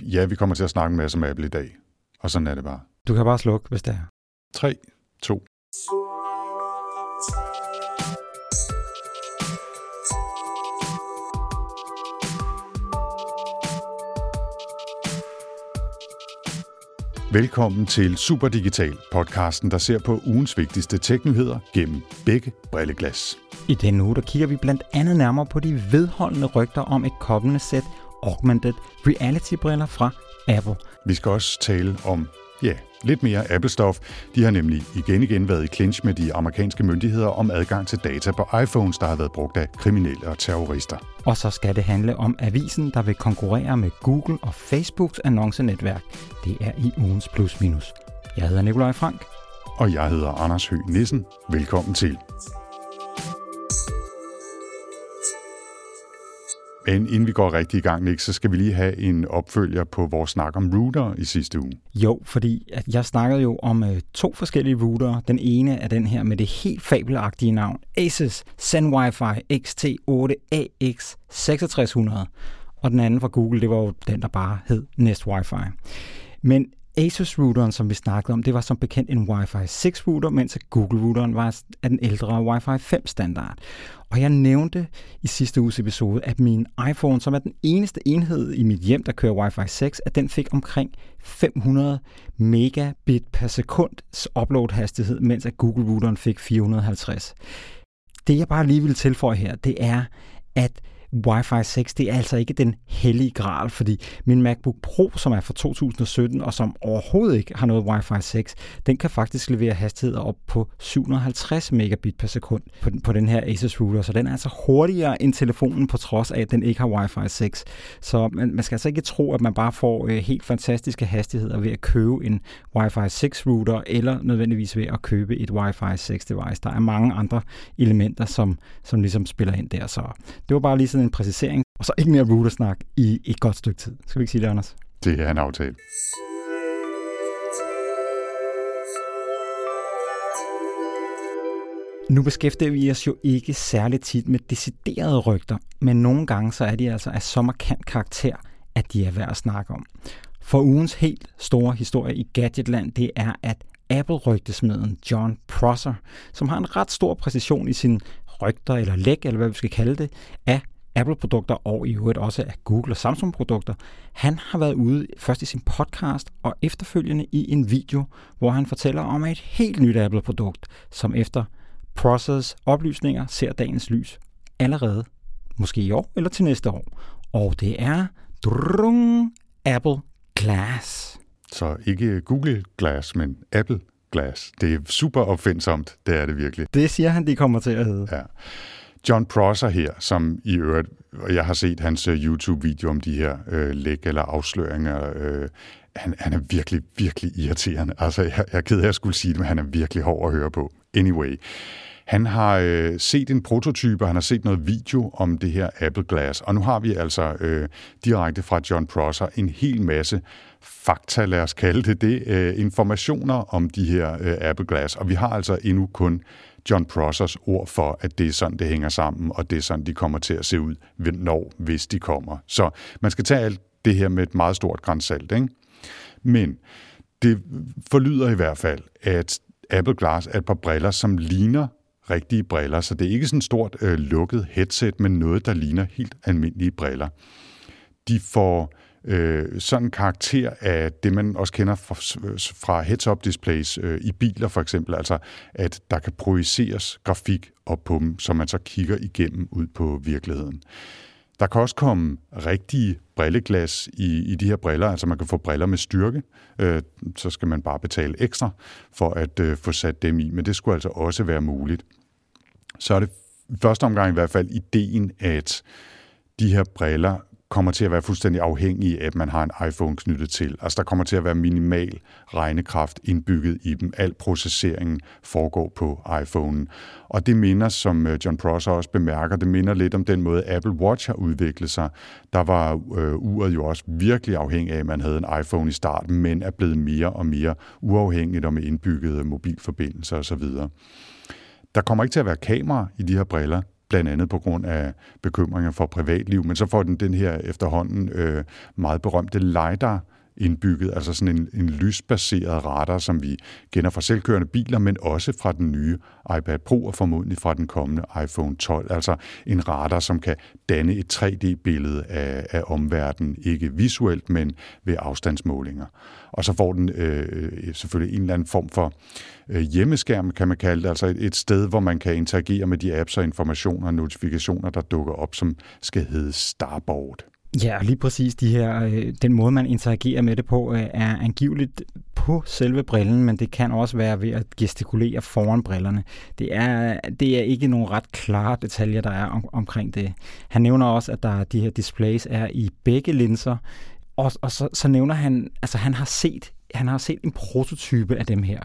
ja, vi kommer til at snakke en masse om Apple i dag. Og sådan er det bare. Du kan bare slukke, hvis det er. 3, 2, Velkommen til Superdigital, podcasten, der ser på ugens vigtigste teknyheder gennem begge brilleglas. I denne uge der kigger vi blandt andet nærmere på de vedholdende rygter om et kommende sæt augmented reality-briller fra Apple. Vi skal også tale om, ja, lidt mere Apple-stof. De har nemlig igen igen været i clinch med de amerikanske myndigheder om adgang til data på iPhones, der har været brugt af kriminelle og terrorister. Og så skal det handle om avisen, der vil konkurrere med Google og Facebooks annoncenetværk. Det er i ugens plus minus. Jeg hedder Nikolaj Frank. Og jeg hedder Anders Høgh Nissen. Velkommen til. Men inden vi går rigtig i gang, Nick, så skal vi lige have en opfølger på vores snak om router i sidste uge. Jo, fordi at jeg snakkede jo om øh, to forskellige router. Den ene er den her med det helt fabelagtige navn Asus Zen Wi-Fi XT8AX 6600. Og den anden fra Google, det var jo den, der bare hed Nest Wi-Fi. Men Asus-routeren, som vi snakkede om, det var som bekendt en Wi-Fi 6 router, mens Google-routeren var af den ældre Wi-Fi 5 standard. Og jeg nævnte i sidste uges episode, at min iPhone, som er den eneste enhed i mit hjem, der kører Wi-Fi 6, at den fik omkring 500 megabit per sekund upload-hastighed, mens at Google-routeren fik 450. Det jeg bare lige vil tilføje her, det er, at Wi-Fi 6, det er altså ikke den hellige gral, fordi min MacBook Pro, som er fra 2017, og som overhovedet ikke har noget Wi-Fi 6, den kan faktisk levere hastigheder op på 750 megabit per sekund på den, på den her Asus router, så den er altså hurtigere end telefonen, på trods af, at den ikke har Wi-Fi 6. Så man, man skal altså ikke tro, at man bare får øh, helt fantastiske hastigheder ved at købe en Wi-Fi 6 router, eller nødvendigvis ved at købe et Wi-Fi 6 device. Der er mange andre elementer, som, som ligesom spiller ind der, så det var bare lige sådan en præcisering, og så ikke mere routersnak i et godt stykke tid. Skal vi ikke sige det, Anders? Det er en aftale. Nu beskæftiger vi os jo ikke særligt tit med deciderede rygter, men nogle gange så er de altså af så markant karakter, at de er værd at snakke om. For ugens helt store historie i Gadgetland, det er, at Apple-rygtesmeden John Prosser, som har en ret stor præcision i sin rygter eller læk, eller hvad vi skal kalde det, af Apple-produkter og i øvrigt også af Google og Samsung-produkter. Han har været ude først i sin podcast og efterfølgende i en video, hvor han fortæller om et helt nyt Apple-produkt, som efter Process oplysninger ser dagens lys allerede, måske i år eller til næste år. Og det er drung, Apple Glass. Så ikke Google Glass, men Apple Glass. Det er super opfindsomt, det er det virkelig. Det siger han, de kommer til at hedde. Ja. John Prosser her, som i øvrigt, og jeg har set hans øh, YouTube-video om de her øh, læk eller afsløringer, øh, han, han er virkelig, virkelig irriterende. Altså, jeg, jeg er ked af at skulle sige det, men han er virkelig hård at høre på. Anyway, han har øh, set en prototype, han har set noget video om det her Apple Glass, og nu har vi altså øh, direkte fra John Prosser en hel masse fakta, lad os kalde det det, øh, informationer om de her øh, Apple Glass, og vi har altså endnu kun John Prossers ord for, at det er sådan, det hænger sammen, og det er sådan, de kommer til at se ud, når, hvis de kommer. Så man skal tage alt det her med et meget stort grænsalt, ikke? Men det forlyder i hvert fald, at Apple Glass er et par briller, som ligner rigtige briller, så det er ikke sådan et stort øh, lukket headset, men noget, der ligner helt almindelige briller. De får øh, sådan en karakter af det, man også kender fra, fra heads-up displays øh, i biler for eksempel, altså at der kan projiceres grafik op på dem, så man så kigger igennem ud på virkeligheden. Der kan også komme rigtige brilleglas i, i de her briller, altså man kan få briller med styrke, øh, så skal man bare betale ekstra for at øh, få sat dem i, men det skulle altså også være muligt. Så er det første omgang i hvert fald ideen, at de her briller kommer til at være fuldstændig afhængige af, at man har en iPhone knyttet til. Altså der kommer til at være minimal regnekraft indbygget i dem. Al processeringen foregår på iPhonen. Og det minder, som øh, John Prosser også bemærker, det minder lidt om den måde, Apple Watch har udviklet sig. Der var øh, uret jo også virkelig afhængig af, at man havde en iPhone i starten, men er blevet mere og mere uafhængigt og med indbyggede mobilforbindelser osv. Der kommer ikke til at være kamera i de her briller. blandt andet på grund af bekymringer for privatliv, men så får den den her efterhånden øh, meget berømte LiDAR indbygget, altså sådan en, en lysbaseret radar, som vi kender fra selvkørende biler, men også fra den nye iPad Pro og formodentlig fra den kommende iPhone 12. Altså en radar, som kan danne et 3D-billede af, af omverdenen, ikke visuelt, men ved afstandsmålinger. Og så får den øh, øh, selvfølgelig en eller anden form for øh, hjemmeskærm, kan man kalde det, altså et, et sted, hvor man kan interagere med de apps og informationer og notifikationer, der dukker op, som skal hedde Starboard. Ja, lige præcis de her, øh, den måde, man interagerer med det på, øh, er angiveligt på selve brillen, men det kan også være ved at gestikulere foran brillerne. Det er, det er ikke nogle ret klare detaljer, der er om, omkring det. Han nævner også, at der de her displays er i begge linser, og, og så, så nævner han, altså han har set han har set en prototype af dem her.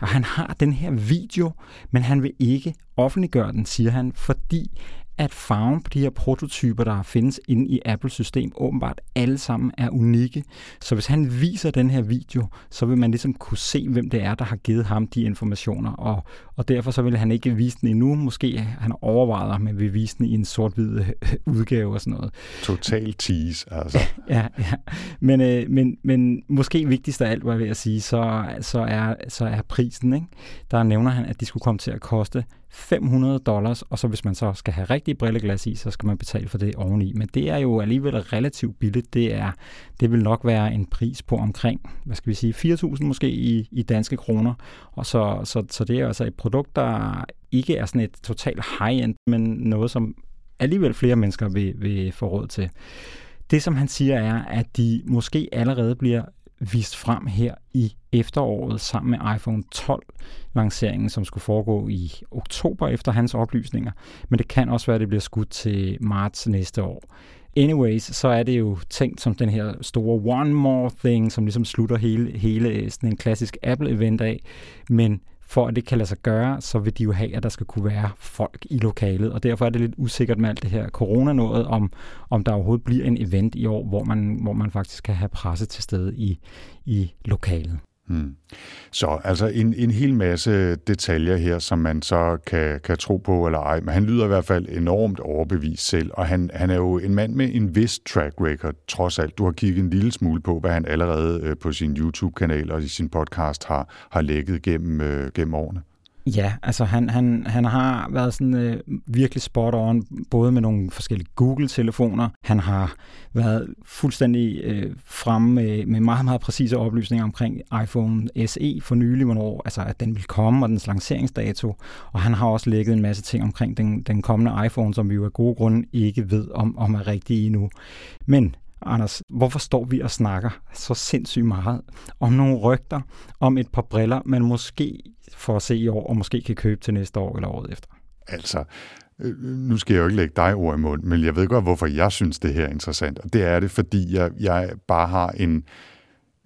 Og han har den her video, men han vil ikke offentliggøre den, siger han, fordi at farven på de her prototyper, der findes inde i Apples system, åbenbart alle sammen er unikke. Så hvis han viser den her video, så vil man ligesom kunne se, hvem det er, der har givet ham de informationer. Og, og derfor så vil han ikke vise den endnu. Måske han overvejet, om han vil vise den i en sort-hvid udgave og sådan noget. Total tease, altså. ja, ja. Men, øh, men, men måske vigtigst af alt, hvad jeg vil sige, så, så, er, så er prisen. Ikke? Der nævner han, at de skulle komme til at koste 500 dollars, og så hvis man så skal have rigtig brilleglas i, så skal man betale for det oveni. Men det er jo alligevel relativt billigt. Det, er, det vil nok være en pris på omkring, hvad skal vi sige, 4.000 måske i, i danske kroner. Og så, så, så det er altså et produkt, der ikke er sådan et totalt high-end, men noget, som alligevel flere mennesker vil, vil få råd til. Det, som han siger, er, at de måske allerede bliver vist frem her i efteråret sammen med iPhone 12 lanceringen, som skulle foregå i oktober efter hans oplysninger. Men det kan også være, at det bliver skudt til marts næste år. Anyways, så er det jo tænkt som den her store one more thing, som ligesom slutter hele, hele øh, sådan en klassisk Apple-event af. Men for at det kan lade sig gøre, så vil de jo have, at der skal kunne være folk i lokalet, og derfor er det lidt usikkert med alt det her corona-noget, om, om der overhovedet bliver en event i år, hvor man, hvor man faktisk kan have presse til stede i, i lokalet. Hmm. Så altså en, en hel masse detaljer her, som man så kan, kan tro på eller ej, men han lyder i hvert fald enormt overbevist selv, og han, han er jo en mand med en vis track record, trods alt. Du har kigget en lille smule på, hvad han allerede øh, på sin YouTube-kanal og i sin podcast har, har lægget gennem, øh, gennem årene. Ja, altså han, han, han har været sådan øh, virkelig spot on, både med nogle forskellige Google-telefoner. Han har været fuldstændig øh, fremme med, med meget, meget præcise oplysninger omkring iPhone SE for nylig, hvornår altså, at den vil komme, og dens lanceringsdato. Og han har også lægget en masse ting omkring den, den kommende iPhone, som vi jo af gode grunde ikke ved, om, om er rigtige endnu. Men Anders, hvorfor står vi og snakker så sindssygt meget om nogle rygter om et par briller, man måske får at se i år, og måske kan købe til næste år eller året efter? Altså, øh, nu skal jeg jo ikke lægge dig ord i mund, men jeg ved godt, hvorfor jeg synes, det her er interessant. Og det er det, fordi jeg, jeg bare har en,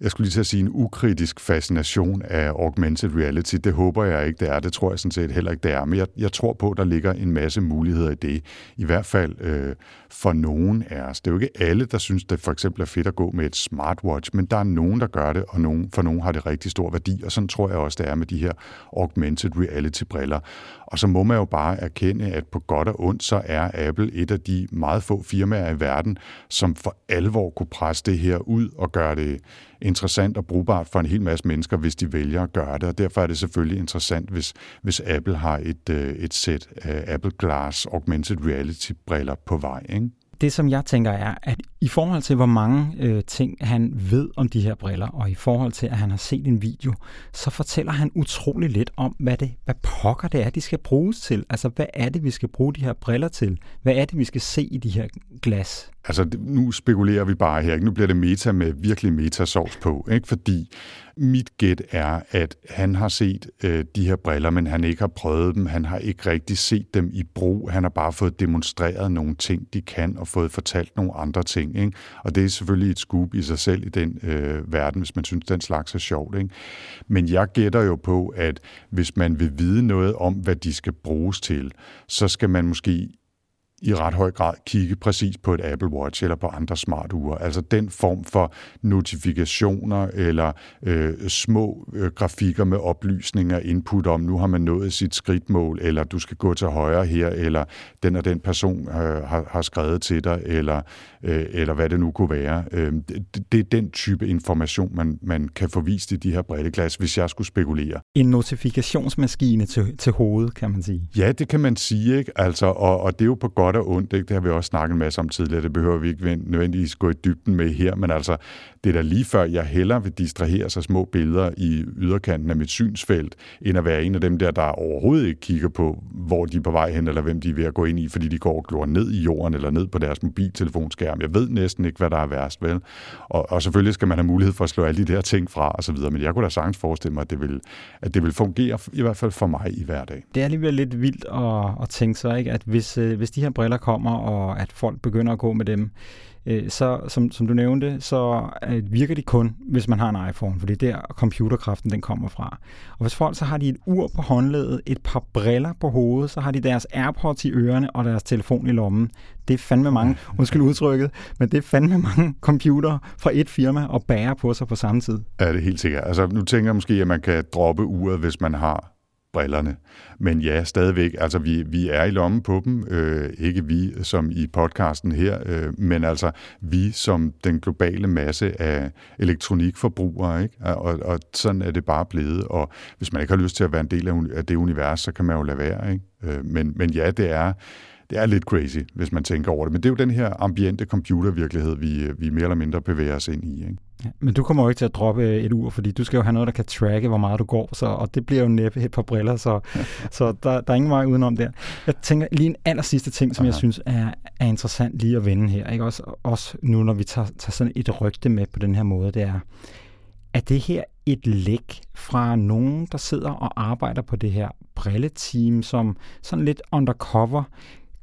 jeg skulle lige til at sige, en ukritisk fascination af augmented reality. Det håber jeg ikke, det er. Det tror jeg sådan set heller ikke, det er. Men jeg, jeg tror på, at der ligger en masse muligheder i det. I hvert fald øh, for nogen af os. Det er jo ikke alle, der synes, det for eksempel er fedt at gå med et smartwatch, men der er nogen, der gør det, og nogen, for nogen har det rigtig stor værdi. Og sådan tror jeg også, det er med de her augmented reality-briller. Og så må man jo bare erkende, at på godt og ondt, så er Apple et af de meget få firmaer i verden, som for alvor kunne presse det her ud og gøre det interessant og brugbart for en hel masse mennesker, hvis de vælger at gøre det. Og derfor er det selvfølgelig interessant, hvis, hvis Apple har et, øh, et sæt Apple Glass augmented reality-briller på vej. Ikke? det, som jeg tænker, er, at i forhold til, hvor mange øh, ting han ved om de her briller, og i forhold til, at han har set en video, så fortæller han utrolig lidt om, hvad det, hvad pokker det er, de skal bruges til. Altså, hvad er det, vi skal bruge de her briller til? Hvad er det, vi skal se i de her glas? Altså, nu spekulerer vi bare her. Ikke? Nu bliver det meta med virkelig metasovs på, ikke? fordi mit gæt er, at han har set øh, de her briller, men han ikke har prøvet dem. Han har ikke rigtig set dem i brug. Han har bare fået demonstreret nogle ting, de kan, og fået fortalt nogle andre ting. Ikke? Og det er selvfølgelig et scoop i sig selv i den øh, verden, hvis man synes, den slags er sjovt. Ikke? Men jeg gætter jo på, at hvis man vil vide noget om, hvad de skal bruges til, så skal man måske i ret høj grad kigge præcis på et Apple Watch eller på andre smarture. Altså den form for notifikationer eller øh, små øh, grafikker med oplysninger, input om, nu har man nået sit skridtmål, eller du skal gå til højre her, eller den og den person øh, har, har skrevet til dig, eller, øh, eller hvad det nu kunne være. Øh, det, det er den type information, man, man kan få vist i de her bredteglas, hvis jeg skulle spekulere. En notifikationsmaskine til, til hovedet, kan man sige. Ja, det kan man sige, ikke? Altså, og, og det er jo på godt og ondt, ikke? det har vi også snakket en masse om tidligere, det behøver vi ikke nødvendigvis gå i dybden med her, men altså, det er da lige før, jeg hellere vil distrahere sig små billeder i yderkanten af mit synsfelt, end at være en af dem der, der overhovedet ikke kigger på, hvor de er på vej hen, eller hvem de er ved at gå ind i, fordi de går og glor ned i jorden, eller ned på deres mobiltelefonskærm. Jeg ved næsten ikke, hvad der er værst, vel? Og, og selvfølgelig skal man have mulighed for at slå alle de der ting fra, og så videre, men jeg kunne da sagtens forestille mig, at det vil, at det vil fungere, i hvert fald for mig i hverdag. Det er alligevel lidt vildt at, at tænke sig, ikke? at hvis, øh, hvis de her briller kommer, og at folk begynder at gå med dem, øh, så som, som du nævnte, så øh, virker de kun, hvis man har en iPhone, for det er der computerkraften den kommer fra. Og hvis folk så har de et ur på håndledet, et par briller på hovedet, så har de deres AirPods i ørerne og deres telefon i lommen. Det er fandme mange, undskyld udtrykket, men det er fandme mange computer fra et firma og bære på sig på samme tid. Ja, det er helt sikkert. Altså, nu tænker jeg måske, at man kan droppe uret, hvis man har brillerne. Men ja, stadigvæk, altså vi, vi er i lommen på dem, øh, ikke vi som i podcasten her, øh, men altså vi som den globale masse af elektronikforbrugere, ikke? Og, og sådan er det bare blevet, og hvis man ikke har lyst til at være en del af det univers, så kan man jo lade være, ikke? Øh, men, men ja, det er, det er lidt crazy, hvis man tænker over det. Men det er jo den her ambiente computervirkelighed, vi, vi mere eller mindre bevæger os ind i. Ikke? Ja, men du kommer jo ikke til at droppe et ur, fordi du skal jo have noget, der kan tracke, hvor meget du går, så, og det bliver jo næppe et par briller, så, så der, der er ingen vej udenom der. Jeg tænker lige en aller sidste ting, som Aha. jeg synes er, er interessant lige at vende her, ikke? Også, også nu, når vi tager, tager sådan et rygte med på den her måde, det er, er det her et læk fra nogen, der sidder og arbejder på det her brilleteam, som sådan lidt undercover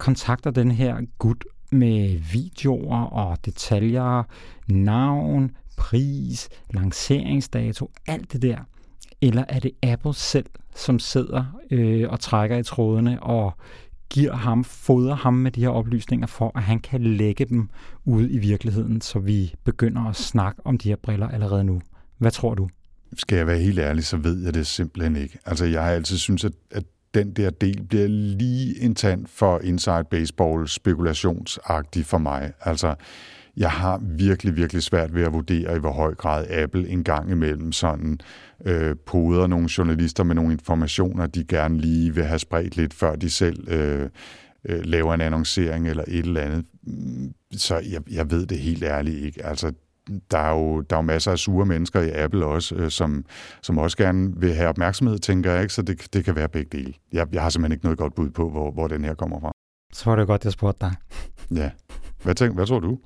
kontakter den her gut med videoer og detaljer, navn, pris, lanceringsdato, alt det der? Eller er det Apple selv, som sidder øh, og trækker i trådene og giver ham, fodrer ham med de her oplysninger, for at han kan lægge dem ud i virkeligheden, så vi begynder at snakke om de her briller allerede nu. Hvad tror du? Skal jeg være helt ærlig, så ved jeg det simpelthen ikke. Altså, jeg har altid synes, at, at den der del bliver lige en tand for inside baseball spekulationsagtig for mig. Altså, jeg har virkelig, virkelig svært ved at vurdere, i hvor høj grad Apple en gang imellem sådan øh, poder nogle journalister med nogle informationer, de gerne lige vil have spredt lidt, før de selv øh, øh, laver en annoncering eller et eller andet. Så jeg, jeg ved det helt ærligt ikke. Altså, der er, jo, der er jo masser af sure mennesker i Apple også, øh, som, som også gerne vil have opmærksomhed, tænker jeg ikke, så det, det kan være begge dele. Jeg, jeg har simpelthen ikke noget godt bud på, hvor, hvor den her kommer fra. Så var det godt, jeg spurgte dig. Ja. Hvad, tænk, hvad tror du?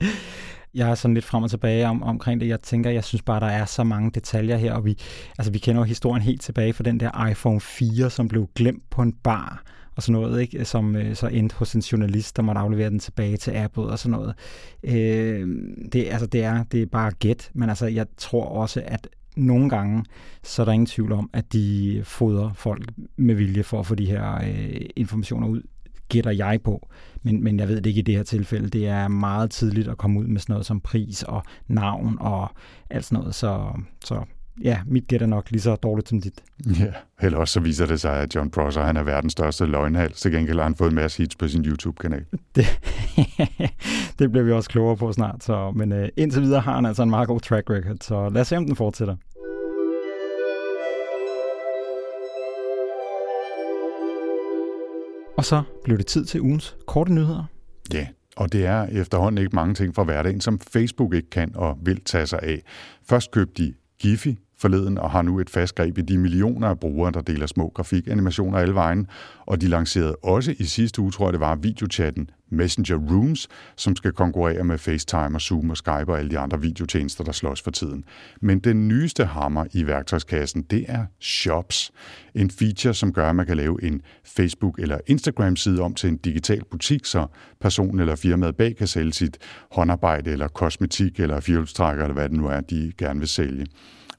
jeg er sådan lidt frem og tilbage om, omkring det. Jeg tænker, jeg synes bare, der er så mange detaljer her, og vi, altså, vi kender jo historien helt tilbage fra den der iPhone 4, som blev glemt på en bar, og sådan noget, ikke? som øh, så endte hos en journalist, der måtte aflevere den tilbage til Apple og sådan noget. Øh, det, altså, det, er, det er bare gæt, men altså, jeg tror også, at nogle gange, så er der ingen tvivl om, at de fodrer folk med vilje for at få de her øh, informationer ud, gætter jeg på. Men, men jeg ved det ikke i det her tilfælde. Det er meget tidligt at komme ud med sådan noget som pris og navn og alt sådan noget. Så, så ja, mit gæt er nok lige så dårligt som dit. Ja, eller også så viser det sig, at John Prosser han er verdens største løgnhals. Til gengæld har han fået en masse hits på sin YouTube-kanal. Det, det bliver vi også klogere på snart. Så, men uh, indtil videre har han altså en meget god track record, så lad os se, om den fortsætter. Og så blev det tid til ugens korte nyheder. Ja, og det er efterhånden ikke mange ting fra hverdagen, som Facebook ikke kan og vil tage sig af. Først købte de Giphy forleden og har nu et fast greb i de millioner af brugere, der deler små grafikanimationer alle vejen. Og de lancerede også i sidste uge, tror jeg det var, videochatten Messenger Rooms, som skal konkurrere med FaceTime og Zoom og Skype og alle de andre videotjenester, der slås for tiden. Men den nyeste hammer i værktøjskassen, det er Shops. En feature, som gør, at man kan lave en Facebook- eller Instagram-side om til en digital butik, så personen eller firmaet bag kan sælge sit håndarbejde eller kosmetik eller fjolstrækker eller hvad det nu er, de gerne vil sælge.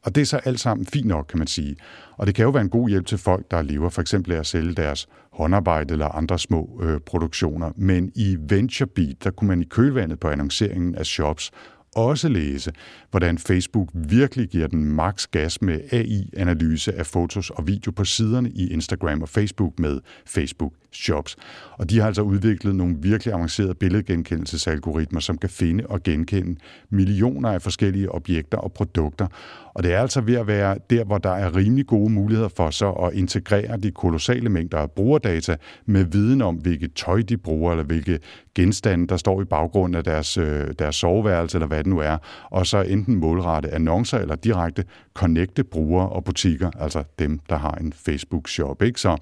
Og det er så alt sammen fint nok, kan man sige. Og det kan jo være en god hjælp til folk, der lever for eksempel af at sælge deres håndarbejde eller andre små øh, produktioner. Men i VentureBeat, der kunne man i kølvandet på annonceringen af shops også læse, hvordan Facebook virkelig giver den max gas med AI-analyse af fotos og video på siderne i Instagram og Facebook med Facebook Shops. Og de har altså udviklet nogle virkelig avancerede billedgenkendelsesalgoritmer, som kan finde og genkende millioner af forskellige objekter og produkter. Og det er altså ved at være der, hvor der er rimelig gode muligheder for så at integrere de kolossale mængder af brugerdata med viden om, hvilket tøj de bruger, eller hvilke genstande, der står i baggrunden af deres, øh, deres soveværelse, eller hvad det nu er, og så enten målrette annoncer eller direkte connecte brugere og butikker, altså dem, der har en Facebook-shop. Ikke? Så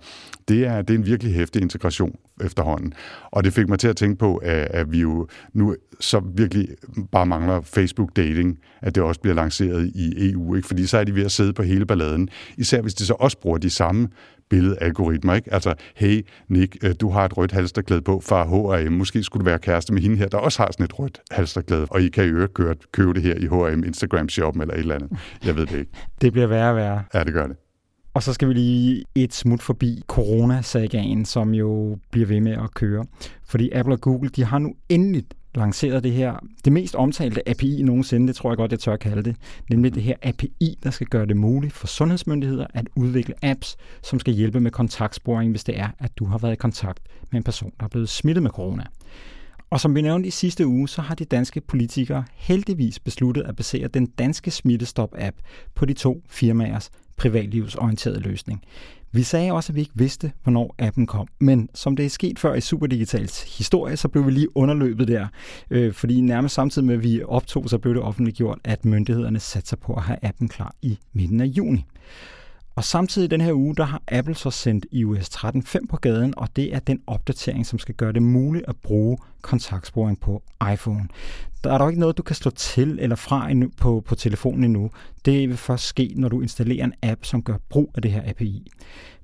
det er, det er en virkelig hæftig integration efterhånden. Og det fik mig til at tænke på, at, at vi jo nu så virkelig bare mangler Facebook-dating, at det også bliver lanceret i EU, ikke? fordi så er de ved at sidde på hele balladen. Især hvis de så også bruger de samme billedalgoritmer. Ikke? Altså, hey Nick, øh, du har et rødt halsterklæde på fra H&M. Måske skulle du være kæreste med hende her, der også har sådan et rødt halsterklæde, og I kan jo købe, købe det her i H&M Instagram-shoppen eller et eller andet. Jeg ved det ikke. Det bliver værre og værre. Ja, det gør det. Og så skal vi lige et smut forbi coronasagaen, som jo bliver ved med at køre. Fordi Apple og Google, de har nu endelig lanceret det her, det mest omtalte API nogensinde, det tror jeg godt, jeg tør at kalde det, nemlig det her API, der skal gøre det muligt for sundhedsmyndigheder at udvikle apps, som skal hjælpe med kontaktsporing, hvis det er, at du har været i kontakt med en person, der er blevet smittet med corona. Og som vi nævnte i sidste uge, så har de danske politikere heldigvis besluttet at basere den danske Smittestop-app på de to firmaers privatlivsorienteret løsning. Vi sagde også, at vi ikke vidste, hvornår appen kom, men som det er sket før i Superdigitals historie, så blev vi lige underløbet der, øh, fordi nærmest samtidig med, at vi optog, så blev det offentliggjort, at myndighederne satte sig på at have appen klar i midten af juni. Og samtidig den her uge, der har Apple så sendt iOS 13.5 på gaden, og det er den opdatering, som skal gøre det muligt at bruge kontaktsporing på iPhone. Der er dog ikke noget, du kan slå til eller fra endnu på, på telefonen endnu. Det vil først ske, når du installerer en app, som gør brug af det her API.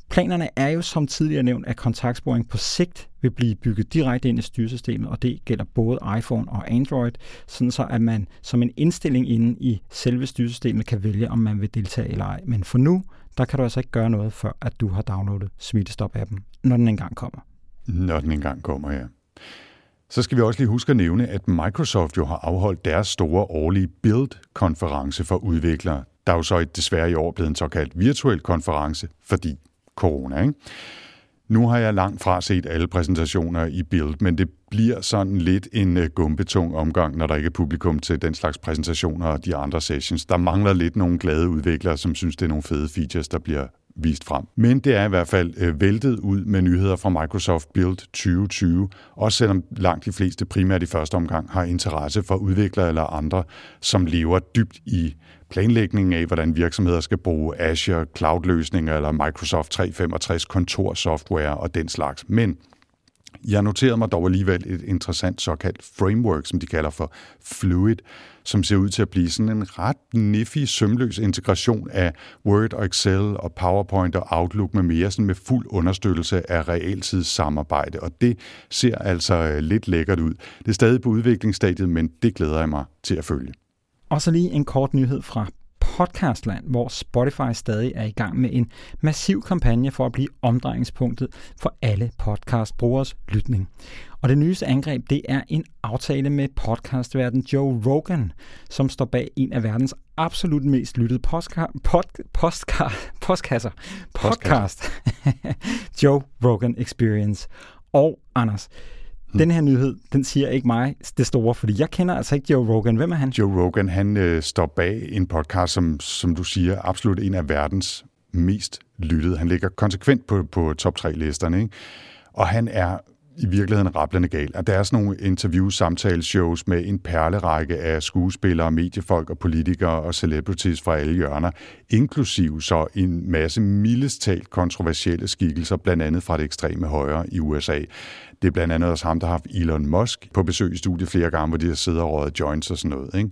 Planerne er jo som tidligere nævnt, at kontaktsporing på sigt vil blive bygget direkte ind i styresystemet, og det gælder både iPhone og Android, sådan så at man som en indstilling inde i selve styresystemet kan vælge, om man vil deltage eller ej. Men for nu, der kan du altså ikke gøre noget, før at du har downloadet Smittestop-appen, når den engang kommer. Når den engang kommer, ja. Så skal vi også lige huske at nævne, at Microsoft jo har afholdt deres store årlige Build-konference for udviklere. Der er jo så desværre i år blevet en såkaldt virtuel konference, fordi corona. Ikke? Nu har jeg langt fra set alle præsentationer i Build, men det bliver sådan lidt en øh, gumbetung omgang, når der ikke er publikum til den slags præsentationer og de andre sessions. Der mangler lidt nogle glade udviklere, som synes, det er nogle fede features, der bliver vist frem. Men det er i hvert fald øh, væltet ud med nyheder fra Microsoft Build 2020, også selvom langt de fleste primært i første omgang har interesse for udviklere eller andre, som lever dybt i planlægningen af, hvordan virksomheder skal bruge Azure cloud-løsninger eller Microsoft 365 kontorsoftware og den slags. Men jeg noterede mig dog alligevel et interessant såkaldt framework, som de kalder for Fluid, som ser ud til at blive sådan en ret niffig, sømløs integration af Word og Excel og PowerPoint og Outlook med mere, sådan med fuld understøttelse af realtidssamarbejde. Og det ser altså øh, lidt lækkert ud. Det er stadig på udviklingsstadiet, men det glæder jeg mig til at følge. Og så lige en kort nyhed fra podcastland, hvor Spotify stadig er i gang med en massiv kampagne for at blive omdrejningspunktet for alle podcastbrugers lytning. Og det nyeste angreb, det er en aftale med podcastverden Joe Rogan, som står bag en af verdens absolut mest lyttede postka- pod, postka- postkasser. Podcast. Joe Rogan Experience. Og Anders, Hmm. Den her nyhed, den siger ikke mig det store, fordi jeg kender altså ikke Joe Rogan. Hvem er han? Joe Rogan, han øh, står bag en podcast, som, som du siger, absolut en af verdens mest lyttede. Han ligger konsekvent på, på top 3-listerne, ikke? Og han er i virkeligheden rablende gal. At der er sådan nogle interview-samtaleshows med en perlerække af skuespillere, mediefolk og politikere og celebrities fra alle hjørner, inklusiv så en masse mildest talt kontroversielle skikkelser, blandt andet fra det ekstreme højre i USA. Det er blandt andet også ham, der har haft Elon Musk på besøg i studiet flere gange, hvor de har siddet og røget joints og sådan noget. Ikke?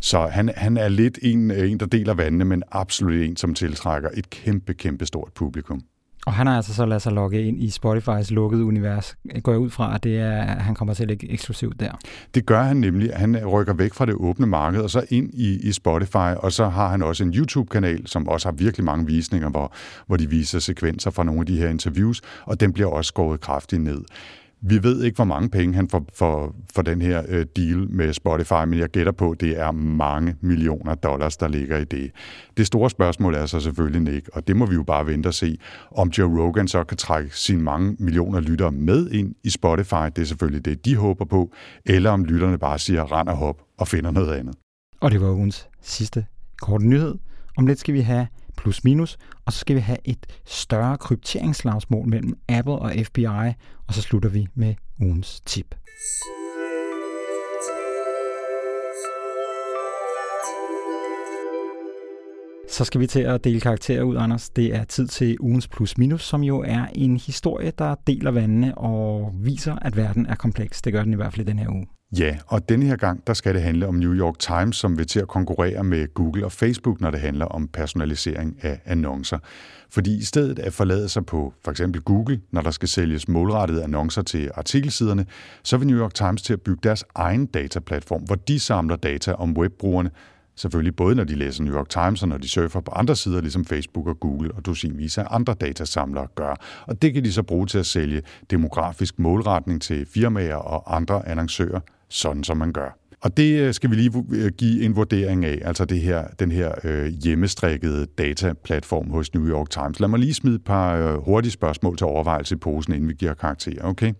Så han, han er lidt en, en, der deler vandene, men absolut en, som tiltrækker et kæmpe, kæmpe stort publikum. Og han har altså så ladet sig logge ind i Spotifys lukkede univers. Går jeg ud fra, at det er, at han kommer til at ligge eksklusivt der? Det gør han nemlig. Han rykker væk fra det åbne marked og så ind i, i Spotify, og så har han også en YouTube-kanal, som også har virkelig mange visninger, hvor, hvor de viser sekvenser fra nogle af de her interviews, og den bliver også skåret kraftigt ned. Vi ved ikke, hvor mange penge han får for, for den her øh, deal med Spotify, men jeg gætter på, at det er mange millioner dollars, der ligger i det. Det store spørgsmål er så selvfølgelig, Nick, og det må vi jo bare vente og se, om Joe Rogan så kan trække sine mange millioner lyttere med ind i Spotify. Det er selvfølgelig det, de håber på, eller om lytterne bare siger rand og hop og finder noget andet. Og det var ugens sidste korte nyhed. Om lidt skal vi have plus minus, og så skal vi have et større krypteringsslagsmål mellem Apple og FBI, og så slutter vi med ugens tip. Så skal vi til at dele karakterer ud, Anders. Det er tid til ugens plus minus, som jo er en historie, der deler vandene og viser, at verden er kompleks. Det gør den i hvert fald i den her uge. Ja, og denne her gang, der skal det handle om New York Times, som vil til at konkurrere med Google og Facebook, når det handler om personalisering af annoncer. Fordi i stedet at forlade sig på for eksempel Google, når der skal sælges målrettede annoncer til artikelsiderne, så vil New York Times til at bygge deres egen dataplatform, hvor de samler data om webbrugerne, Selvfølgelig både når de læser New York Times og når de surfer på andre sider, ligesom Facebook og Google og dusinvis af andre datasamlere gør. Og det kan de så bruge til at sælge demografisk målretning til firmaer og andre annoncører, sådan som man gør. Og det øh, skal vi lige øh, give en vurdering af, altså det her, den her øh, hjemmestrikkede dataplatform hos New York Times. Lad mig lige smide et par øh, hurtige spørgsmål til overvejelse i posen, inden vi giver karakter, okay?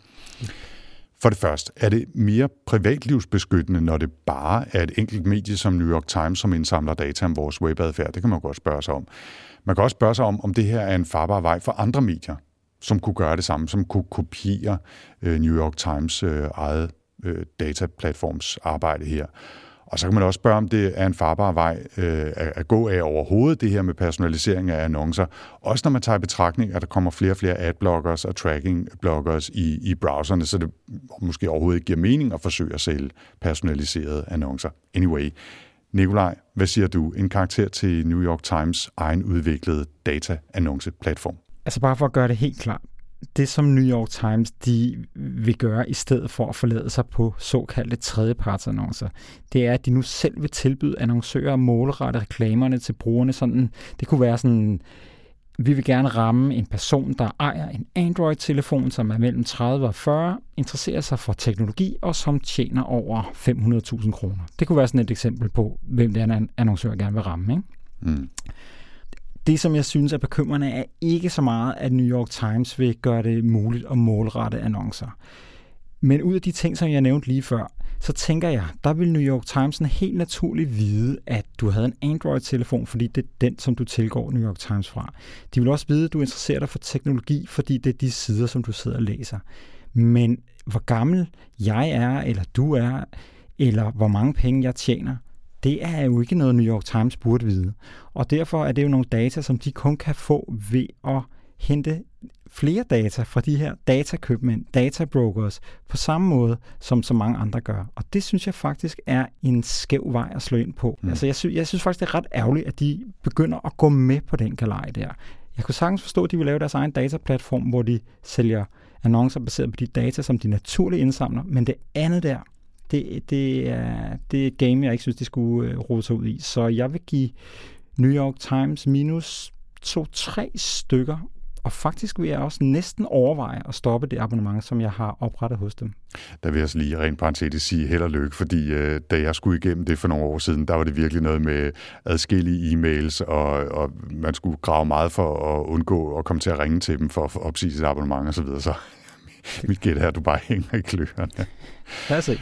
For det første, er det mere privatlivsbeskyttende, når det bare er et enkelt medie som New York Times, som indsamler data om vores webadfærd? Det kan man godt spørge sig om. Man kan også spørge sig om, om det her er en farbar vej for andre medier, som kunne gøre det samme, som kunne kopiere øh, New York Times eget øh, dataplatforms arbejde her. Og så kan man også spørge, om det er en farbar vej øh, at gå af overhovedet, det her med personalisering af annoncer. Også når man tager i betragtning, at der kommer flere og flere adblockers og trackingbloggers i, i browserne, så det måske overhovedet ikke giver mening at forsøge at sælge personaliserede annoncer. Anyway, Nikolaj, hvad siger du? En karakter til New York Times egen udviklede data-annonceplatform. Altså bare for at gøre det helt klart det, som New York Times de vil gøre, i stedet for at forlade sig på såkaldte tredjepartsannoncer, det er, at de nu selv vil tilbyde annoncører at målrette reklamerne til brugerne. Sådan, det kunne være sådan, vi vil gerne ramme en person, der ejer en Android-telefon, som er mellem 30 og 40, interesserer sig for teknologi og som tjener over 500.000 kroner. Det kunne være sådan et eksempel på, hvem det er, en annoncør gerne vil ramme. Ikke? Mm. Det, som jeg synes er bekymrende, er ikke så meget, at New York Times vil gøre det muligt at målrette annoncer. Men ud af de ting, som jeg nævnte lige før, så tænker jeg, der vil New York Times helt naturligt vide, at du havde en Android-telefon, fordi det er den, som du tilgår New York Times fra. De vil også vide, at du interesserer dig for teknologi, fordi det er de sider, som du sidder og læser. Men hvor gammel jeg er, eller du er, eller hvor mange penge jeg tjener, det er jo ikke noget, New York Times burde vide. Og derfor er det jo nogle data, som de kun kan få ved at hente flere data fra de her datakøbmænd, databrokers, på samme måde, som så mange andre gør. Og det synes jeg faktisk er en skæv vej at slå ind på. Mm. Altså, jeg, synes, jeg synes faktisk, det er ret ærgerligt, at de begynder at gå med på den galej der. Jeg kunne sagtens forstå, at de vil lave deres egen dataplatform, hvor de sælger annoncer baseret på de data, som de naturligt indsamler, men det andet der, det, det, er, det er et game, jeg ikke synes, de skulle øh, rode sig ud i. Så jeg vil give New York Times minus to-tre stykker, og faktisk vil jeg også næsten overveje at stoppe det abonnement, som jeg har oprettet hos dem. Der vil jeg så lige rent parentetisk sige held og lykke, fordi øh, da jeg skulle igennem det for nogle år siden, der var det virkelig noget med adskillige e-mails, og, og man skulle grave meget for at undgå at komme til at ringe til dem for at opsige sit abonnement osv. Så, videre. så mit gæt er, at du bare hænger i kløerne. Lad os se.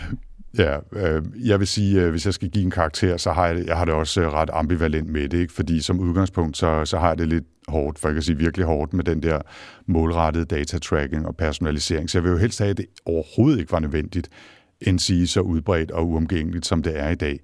Ja, øh, jeg vil sige, øh, hvis jeg skal give en karakter, så har jeg, jeg har det også øh, ret ambivalent med det, ikke? fordi som udgangspunkt, så, så har jeg det lidt hårdt, for jeg kan sige virkelig hårdt med den der målrettede datatracking og personalisering. Så jeg vil jo helst have, at det overhovedet ikke var nødvendigt, end sige så udbredt og uomgængeligt, som det er i dag.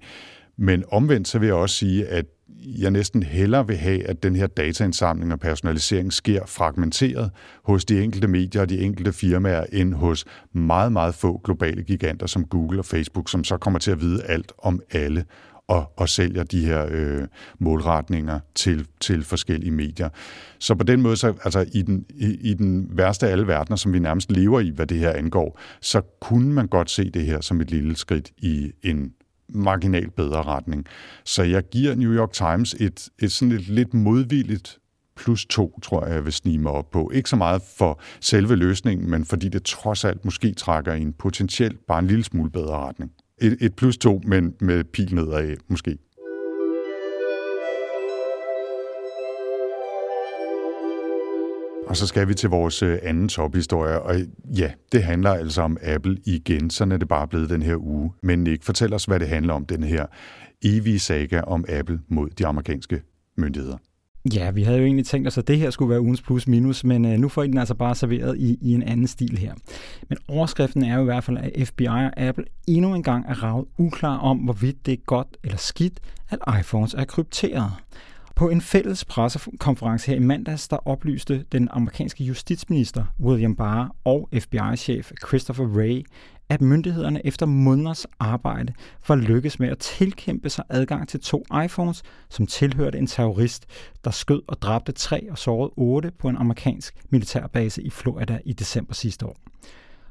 Men omvendt så vil jeg også sige, at jeg næsten hellere vil have, at den her dataindsamling og personalisering sker fragmenteret hos de enkelte medier og de enkelte firmaer, end hos meget, meget få globale giganter som Google og Facebook, som så kommer til at vide alt om alle og, og sælger de her øh, målretninger til, til forskellige medier. Så på den måde, så, altså i den, i, i den værste af alle verdener, som vi nærmest lever i, hvad det her angår, så kunne man godt se det her som et lille skridt i en marginalt bedre retning. Så jeg giver New York Times et, et sådan et lidt modvilligt plus to, tror jeg, jeg vil snige mig op på. Ikke så meget for selve løsningen, men fordi det trods alt måske trækker i en potentielt bare en lille smule bedre retning. Et, et plus to, men med pil nedad, måske. Og så skal vi til vores øh, anden tophistorie, og ja, det handler altså om Apple igen, så er det bare blevet den her uge. Men Nick, fortæl os, hvad det handler om, den her evige saga om Apple mod de amerikanske myndigheder. Ja, vi havde jo egentlig tænkt os, at det her skulle være ugens plus minus, men øh, nu får I den altså bare serveret i, i en anden stil her. Men overskriften er jo i hvert fald, at FBI og Apple endnu en gang er ravet uklar om, hvorvidt det er godt eller skidt, at iPhones er krypteret. På en fælles pressekonference her i mandags, der oplyste den amerikanske justitsminister William Barr og FBI-chef Christopher Wray, at myndighederne efter måneders arbejde var lykkes med at tilkæmpe sig adgang til to iPhones, som tilhørte en terrorist, der skød og dræbte tre og sårede otte på en amerikansk militærbase i Florida i december sidste år.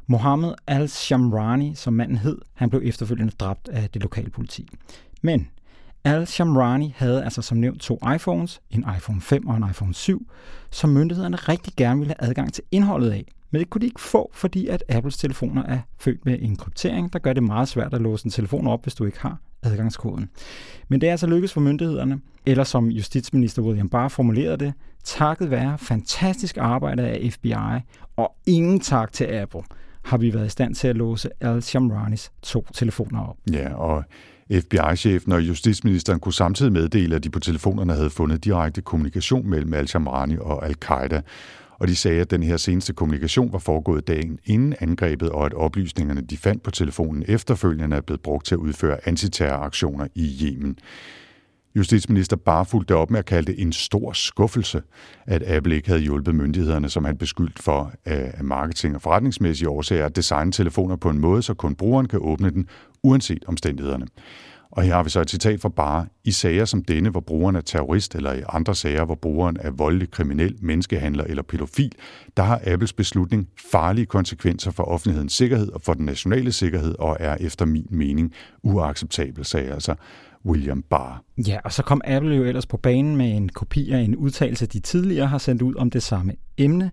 Mohammed al-Shamrani, som manden hed, han blev efterfølgende dræbt af det lokale politi. Men Al-Shamrani havde altså som nævnt to iPhones, en iPhone 5 og en iPhone 7, som myndighederne rigtig gerne ville have adgang til indholdet af. Men det kunne de ikke få, fordi at Apples telefoner er født med en kryptering, der gør det meget svært at låse en telefon op, hvis du ikke har adgangskoden. Men det er altså lykkedes for myndighederne, eller som justitsminister William Barr formulerede det, takket være fantastisk arbejde af FBI, og ingen tak til Apple, har vi været i stand til at låse Al-Shamranis to telefoner op. Ja, og FBI-chefen og justitsministeren kunne samtidig meddele, at de på telefonerne havde fundet direkte kommunikation mellem al-Shamrani og al-Qaida, og de sagde, at den her seneste kommunikation var foregået dagen inden angrebet, og at oplysningerne, de fandt på telefonen efterfølgende, er blevet brugt til at udføre antiterroraktioner i Yemen. Justitsminister bare fulgte op med at kalde det en stor skuffelse, at Apple ikke havde hjulpet myndighederne, som han beskyldt for øh, af marketing- og forretningsmæssige årsager at designe telefoner på en måde, så kun brugeren kan åbne den, uanset omstændighederne. Og her har vi så et citat fra Bare. I sager som denne, hvor brugeren er terrorist, eller i andre sager, hvor brugeren er voldelig kriminel, menneskehandler eller pædofil, der har Apples beslutning farlige konsekvenser for offentlighedens sikkerhed og for den nationale sikkerhed, og er efter min mening uacceptabel, sagde altså William Barr. Ja, og så kom Apple jo ellers på banen med en kopi af en udtalelse, de tidligere har sendt ud om det samme emne.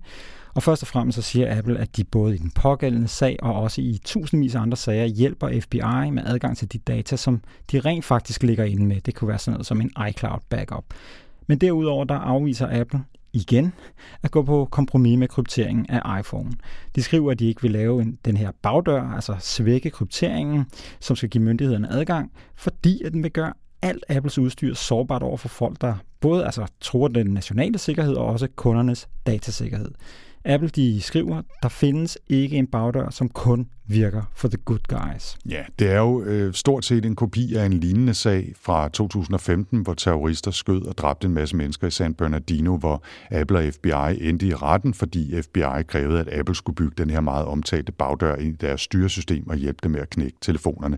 Og først og fremmest så siger Apple, at de både i den pågældende sag og også i tusindvis af andre sager hjælper FBI med adgang til de data, som de rent faktisk ligger inde med. Det kunne være sådan noget som en iCloud backup. Men derudover der afviser Apple igen at gå på kompromis med krypteringen af iPhone. De skriver, at de ikke vil lave en, den her bagdør, altså svække krypteringen, som skal give myndighederne adgang, fordi at den vil gøre alt Apples udstyr sårbart over for folk, der både altså, tror den nationale sikkerhed og også kundernes datasikkerhed. Apple de skriver, der findes ikke en bagdør, som kun virker for the good guys. Ja, det er jo øh, stort set en kopi af en lignende sag fra 2015, hvor terrorister skød og dræbte en masse mennesker i San Bernardino, hvor Apple og FBI endte i retten, fordi FBI krævede, at Apple skulle bygge den her meget omtalte bagdør ind i deres styresystem og hjælpe dem med at knække telefonerne.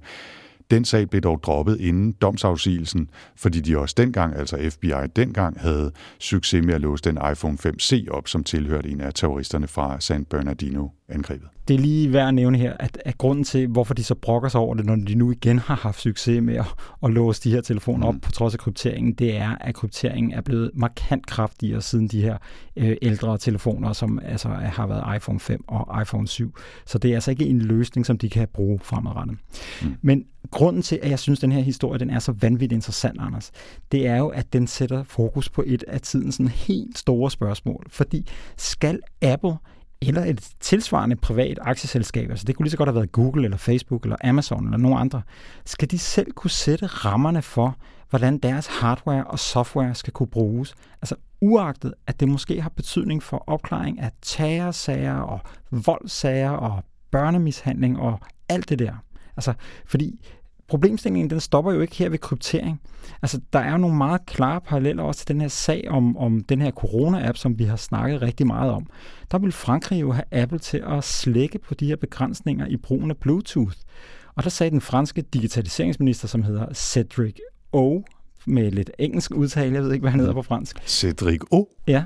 Den sag blev dog droppet inden domsafsigelsen, fordi de også dengang, altså FBI dengang, havde succes med at låse den iPhone 5C op, som tilhørte en af terroristerne fra San Bernardino. Bernardino-angrebet det er lige værd at nævne her, at, at grunden til, hvorfor de så brokker sig over det, når de nu igen har haft succes med at, at låse de her telefoner op mm. på trods af krypteringen, det er, at krypteringen er blevet markant kraftigere siden de her øh, ældre telefoner, som altså har været iPhone 5 og iPhone 7. Så det er altså ikke en løsning, som de kan bruge fremadrettet. Mm. Men grunden til, at jeg synes, at den her historie den er så vanvittigt interessant, Anders, det er jo, at den sætter fokus på et af tidens sådan helt store spørgsmål. Fordi skal Apple eller et tilsvarende privat aktieselskab, altså det kunne lige så godt have været Google eller Facebook eller Amazon eller nogen andre, skal de selv kunne sætte rammerne for, hvordan deres hardware og software skal kunne bruges. Altså uagtet, at det måske har betydning for opklaring af terrorsager og voldsager og børnemishandling og alt det der. Altså, fordi problemstillingen den stopper jo ikke her ved kryptering. Altså, der er jo nogle meget klare paralleller også til den her sag om, om den her corona-app, som vi har snakket rigtig meget om. Der vil Frankrig jo have Apple til at slække på de her begrænsninger i brugen af Bluetooth. Og der sagde den franske digitaliseringsminister, som hedder Cedric O, med lidt engelsk udtale, jeg ved ikke, hvad han hedder på fransk. Cedric O? Ja,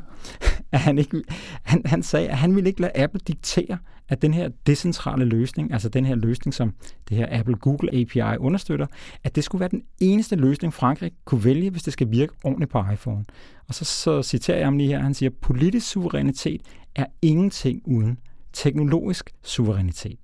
at han, ikke, han, han sagde, at han ville ikke lade Apple diktere, at den her decentrale løsning, altså den her løsning, som det her Apple-Google API understøtter, at det skulle være den eneste løsning, Frankrig kunne vælge, hvis det skal virke ordentligt på iPhone. Og så, så citerer jeg ham lige her, han siger, politisk suverænitet er ingenting uden teknologisk suverænitet.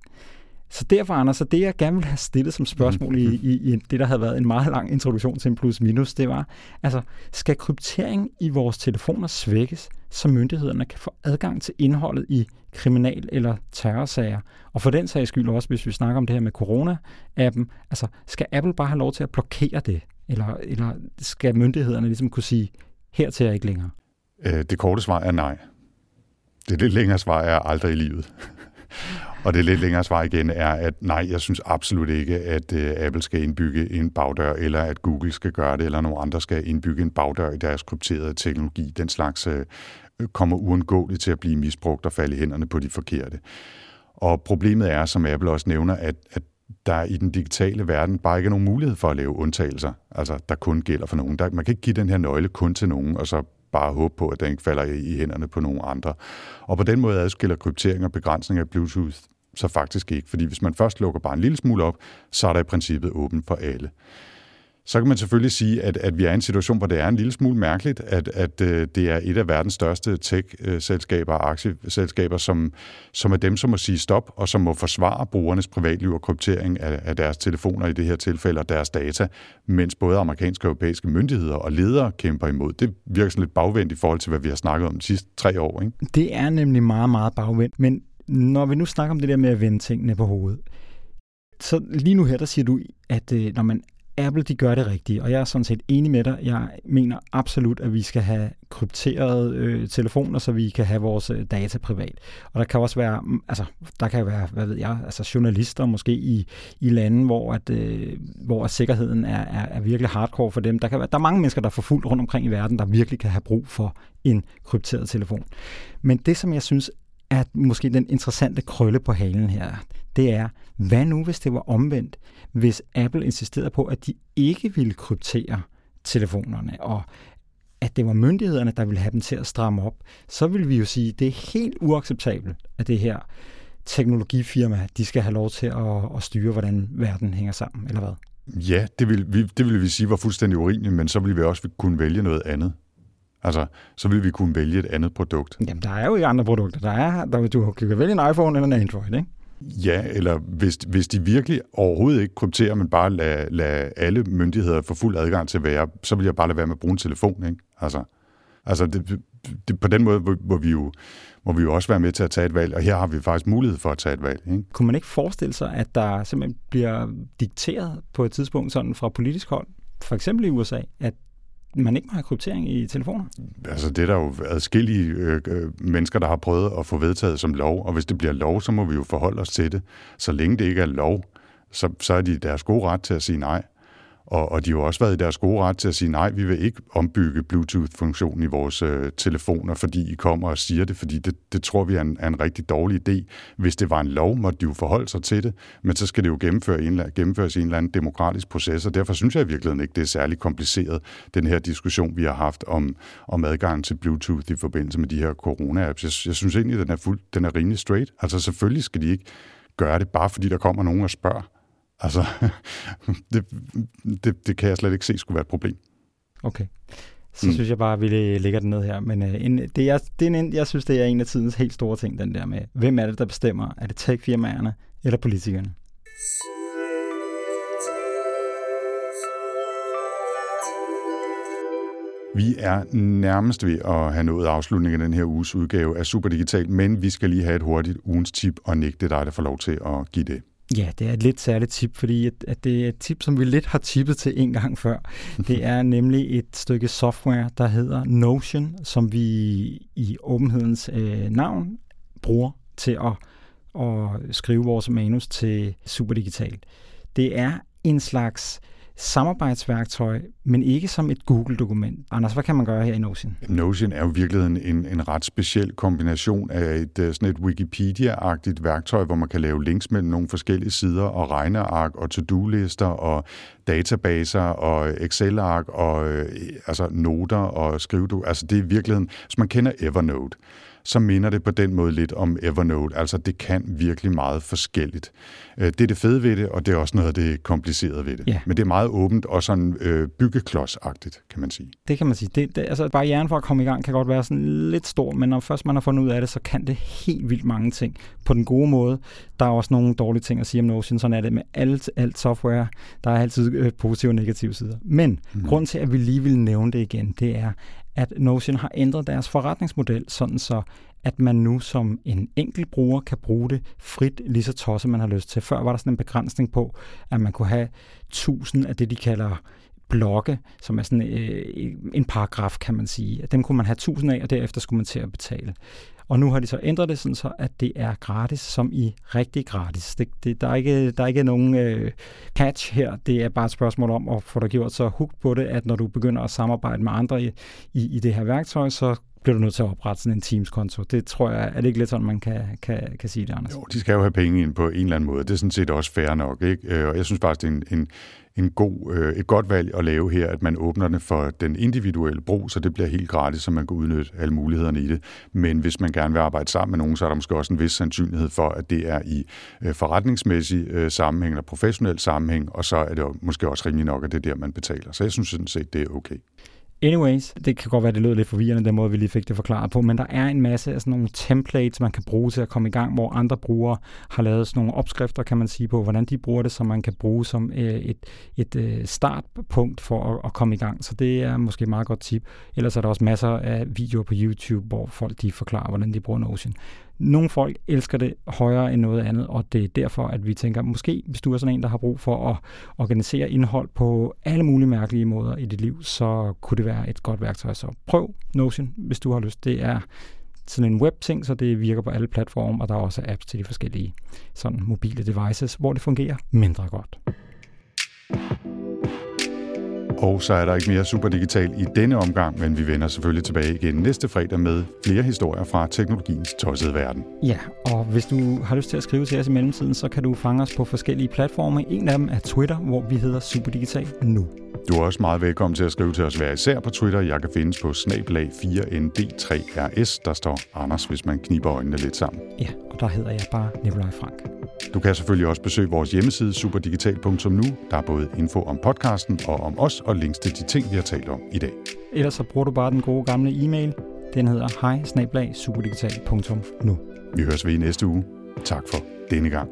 Så derfor, Anders, så det jeg gerne ville have stillet som spørgsmål i, i, i det, der havde været en meget lang introduktion til en plus-minus, det var, altså, skal kryptering i vores telefoner svækkes, så myndighederne kan få adgang til indholdet i kriminal- eller terrorsager? Og for den sags skyld også, hvis vi snakker om det her med corona-appen, altså, skal Apple bare have lov til at blokere det? Eller, eller skal myndighederne ligesom kunne sige, hertil er ikke længere? Øh, det korte svar er nej. Det lidt længere svar er aldrig i livet. Og det lidt længere svar igen er, at nej, jeg synes absolut ikke, at øh, Apple skal indbygge en bagdør, eller at Google skal gøre det, eller nogen andre skal indbygge en bagdør i deres krypterede teknologi. Den slags øh, kommer uundgåeligt til at blive misbrugt og falde i hænderne på de forkerte. Og problemet er, som Apple også nævner, at, at der i den digitale verden bare ikke er nogen mulighed for at lave undtagelser, altså der kun gælder for nogen. Der, man kan ikke give den her nøgle kun til nogen, og så bare håbe på, at den ikke falder i, i hænderne på nogen andre. Og på den måde adskiller kryptering og begrænsning af Bluetooth så faktisk ikke, fordi hvis man først lukker bare en lille smule op, så er der i princippet åbent for alle. Så kan man selvfølgelig sige, at, at vi er i en situation, hvor det er en lille smule mærkeligt, at, at øh, det er et af verdens største tech-selskaber og aktieselskaber, som, som er dem, som må sige stop, og som må forsvare brugernes privatliv og kryptering af, af deres telefoner i det her tilfælde og deres data, mens både amerikanske og europæiske myndigheder og ledere kæmper imod. Det virker sådan lidt bagvendt i forhold til, hvad vi har snakket om de sidste tre år. Ikke? Det er nemlig meget, meget bagvendt, men når vi nu snakker om det der med at vende tingene på hovedet, så lige nu her, der siger du, at øh, når man Apple de gør det rigtige, og jeg er sådan set enig med dig. Jeg mener absolut, at vi skal have krypterede øh, telefoner, så vi kan have vores øh, data privat. Og der kan også være, mm, altså, der kan være, hvad ved jeg, altså journalister måske i, i lande, hvor, at, øh, hvor at sikkerheden er, er, er virkelig hardcore for dem. Der, kan være, der er mange mennesker, der får fuldt rundt omkring i verden, der virkelig kan have brug for en krypteret telefon. Men det, som jeg synes er måske den interessante krølle på halen her, det er, hvad nu hvis det var omvendt? Hvis Apple insisterede på, at de ikke ville kryptere telefonerne, og at det var myndighederne, der ville have dem til at stramme op, så vil vi jo sige, at det er helt uacceptabelt, at det her teknologifirma, de skal have lov til at, at styre, hvordan verden hænger sammen, eller hvad? Ja, det vil, vi, det vil vi sige var fuldstændig urimeligt, men så ville vi også kunne vælge noget andet. Altså, så vil vi kunne vælge et andet produkt. Jamen, der er jo andre produkter. Der er, der, du kan vælge en iPhone eller en Android, ikke? Ja, eller hvis, hvis de virkelig overhovedet ikke krypterer, men bare lader lad alle myndigheder få fuld adgang til at være, så vil jeg bare lade være med at bruge en telefon, ikke? Altså, altså det, det, på den måde hvor, hvor vi jo må vi jo også være med til at tage et valg, og her har vi faktisk mulighed for at tage et valg. Ikke? Kunne man ikke forestille sig, at der simpelthen bliver dikteret på et tidspunkt sådan fra politisk hold, for eksempel i USA, at man ikke må have kryptering i telefoner? Altså det er der jo adskillige øh, øh, mennesker, der har prøvet at få vedtaget som lov, og hvis det bliver lov, så må vi jo forholde os til det. Så længe det ikke er lov, så, så er de deres gode ret til at sige nej. Og, og de har jo også været i deres gode ret til at sige, nej, vi vil ikke ombygge Bluetooth-funktionen i vores øh, telefoner, fordi I kommer og siger det, fordi det, det tror vi er en, er en rigtig dårlig idé. Hvis det var en lov, måtte de jo forholde sig til det, men så skal det jo gennemføre en, gennemføres i en eller anden demokratisk proces, og derfor synes jeg i virkeligheden ikke, det er særlig kompliceret, den her diskussion, vi har haft om, om adgang til Bluetooth i forbindelse med de her corona-apps. Jeg, jeg synes egentlig, den er, fuld, den er rimelig straight. Altså selvfølgelig skal de ikke gøre det, bare fordi der kommer nogen og spørger. Altså, det, det, det kan jeg slet ikke se skulle være et problem. Okay. Så mm. synes jeg bare, at vi lægger den ned her. Men uh, en, det, er, det er en, jeg synes, det er en af tidens helt store ting, den der med, hvem er det, der bestemmer? Er det tech-firmaerne eller politikerne? Vi er nærmest ved at have nået afslutningen af den her uges udgave af Superdigital, men vi skal lige have et hurtigt ugens tip, og er dig, der får lov til at give det. Ja, det er et lidt særligt tip, fordi at, at det er et tip, som vi lidt har tippet til en gang før. Det er nemlig et stykke software, der hedder Notion, som vi i åbenhedens øh, navn bruger til at, at skrive vores manus til Superdigital. Det er en slags samarbejdsværktøj, men ikke som et Google-dokument. Anders, hvad kan man gøre her i Notion? Notion er jo virkeligheden en, en ret speciel kombination af et, øh, sådan et Wikipedia-agtigt værktøj, hvor man kan lave links mellem nogle forskellige sider og regneark og to-do-lister og databaser og Excel-ark og øh, altså noter og skrive. Altså det er virkelig, hvis man kender Evernote, så minder det på den måde lidt om Evernote. Altså, det kan virkelig meget forskelligt. Øh, det er det fede ved det, og det er også noget af det komplicerede ved det. Ja. Men det er meget åbent og sådan øh, byggeklodsagtigt, kan man sige. Det kan man sige. Det, det, altså, barrieren for at komme i gang kan godt være sådan lidt stor, men når først man har fundet ud af det, så kan det helt vildt mange ting på den gode måde. Der er også nogle dårlige ting at sige om Notion. Sådan er det med alt, alt software. Der er altid øh, positive og negative sider. Men mm. grund til, at vi lige vil nævne det igen, det er, at Notion har ændret deres forretningsmodel, sådan så at man nu som en enkelt bruger kan bruge det frit, lige så tosset man har lyst til. Før var der sådan en begrænsning på, at man kunne have tusind af det, de kalder blokke, som er sådan øh, en paragraf, kan man sige. Dem kunne man have tusind af, og derefter skulle man til at betale. Og nu har de så ændret det sådan så, at det er gratis, som i rigtig gratis. Det, det, der, er ikke, der er ikke nogen øh, catch her. Det er bare et spørgsmål om at få dig gjort så hugt på det, at når du begynder at samarbejde med andre i, i, i det her værktøj, så bliver du nødt til at oprette sådan en Teams-konto. Det tror jeg, er det ikke lidt sådan, man kan, kan, kan sige det, Anders? Jo, de skal jo have penge ind på en eller anden måde. Det er sådan set også fair nok. Ikke? Øh, og jeg synes faktisk, det er en, en, en god, øh, et godt valg at lave her, at man åbner det for den individuelle brug, så det bliver helt gratis, så man kan udnytte alle mulighederne i det. Men hvis man gerne vil arbejde sammen med nogen, så er der måske også en vis sandsynlighed for, at det er i øh, forretningsmæssig øh, sammenhæng eller professionel sammenhæng, og så er det måske også rimelig nok, at det er der, man betaler. Så jeg synes sådan set, det er okay. Anyways, det kan godt være, det lød lidt forvirrende, den måde, vi lige fik det forklaret på, men der er en masse af sådan nogle templates, man kan bruge til at komme i gang, hvor andre brugere har lavet sådan nogle opskrifter, kan man sige, på, hvordan de bruger det, så man kan bruge som øh, et, et øh, startpunkt for at, at komme i gang. Så det er måske et meget godt tip. Ellers er der også masser af videoer på YouTube, hvor folk de forklarer, hvordan de bruger Notion. Nogle folk elsker det højere end noget andet, og det er derfor, at vi tænker, måske hvis du er sådan en, der har brug for at organisere indhold på alle mulige mærkelige måder i dit liv, så kunne det være et godt værktøj. Så prøv Notion, hvis du har lyst. Det er sådan en web-ting, så det virker på alle platforme, og der er også apps til de forskellige sådan mobile devices, hvor det fungerer mindre godt. Og så er der ikke mere super digital i denne omgang, men vi vender selvfølgelig tilbage igen næste fredag med flere historier fra teknologiens tossede verden. Ja, og hvis du har lyst til at skrive til os i mellemtiden, så kan du fange os på forskellige platforme. En af dem er Twitter, hvor vi hedder Superdigital nu. Du er også meget velkommen til at skrive til os hver især på Twitter. Jeg kan findes på snablag 4ND3RS. Der står Anders, hvis man kniber øjnene lidt sammen. Ja, og der hedder jeg bare Nikolaj Frank. Du kan selvfølgelig også besøge vores hjemmeside superdigital.nu. Der er både info om podcasten og om os, og links til de ting, vi har talt om i dag. Ellers så bruger du bare den gode gamle e-mail. Den hedder hej superdigital.nu. Vi høres ved i næste uge. Tak for denne gang.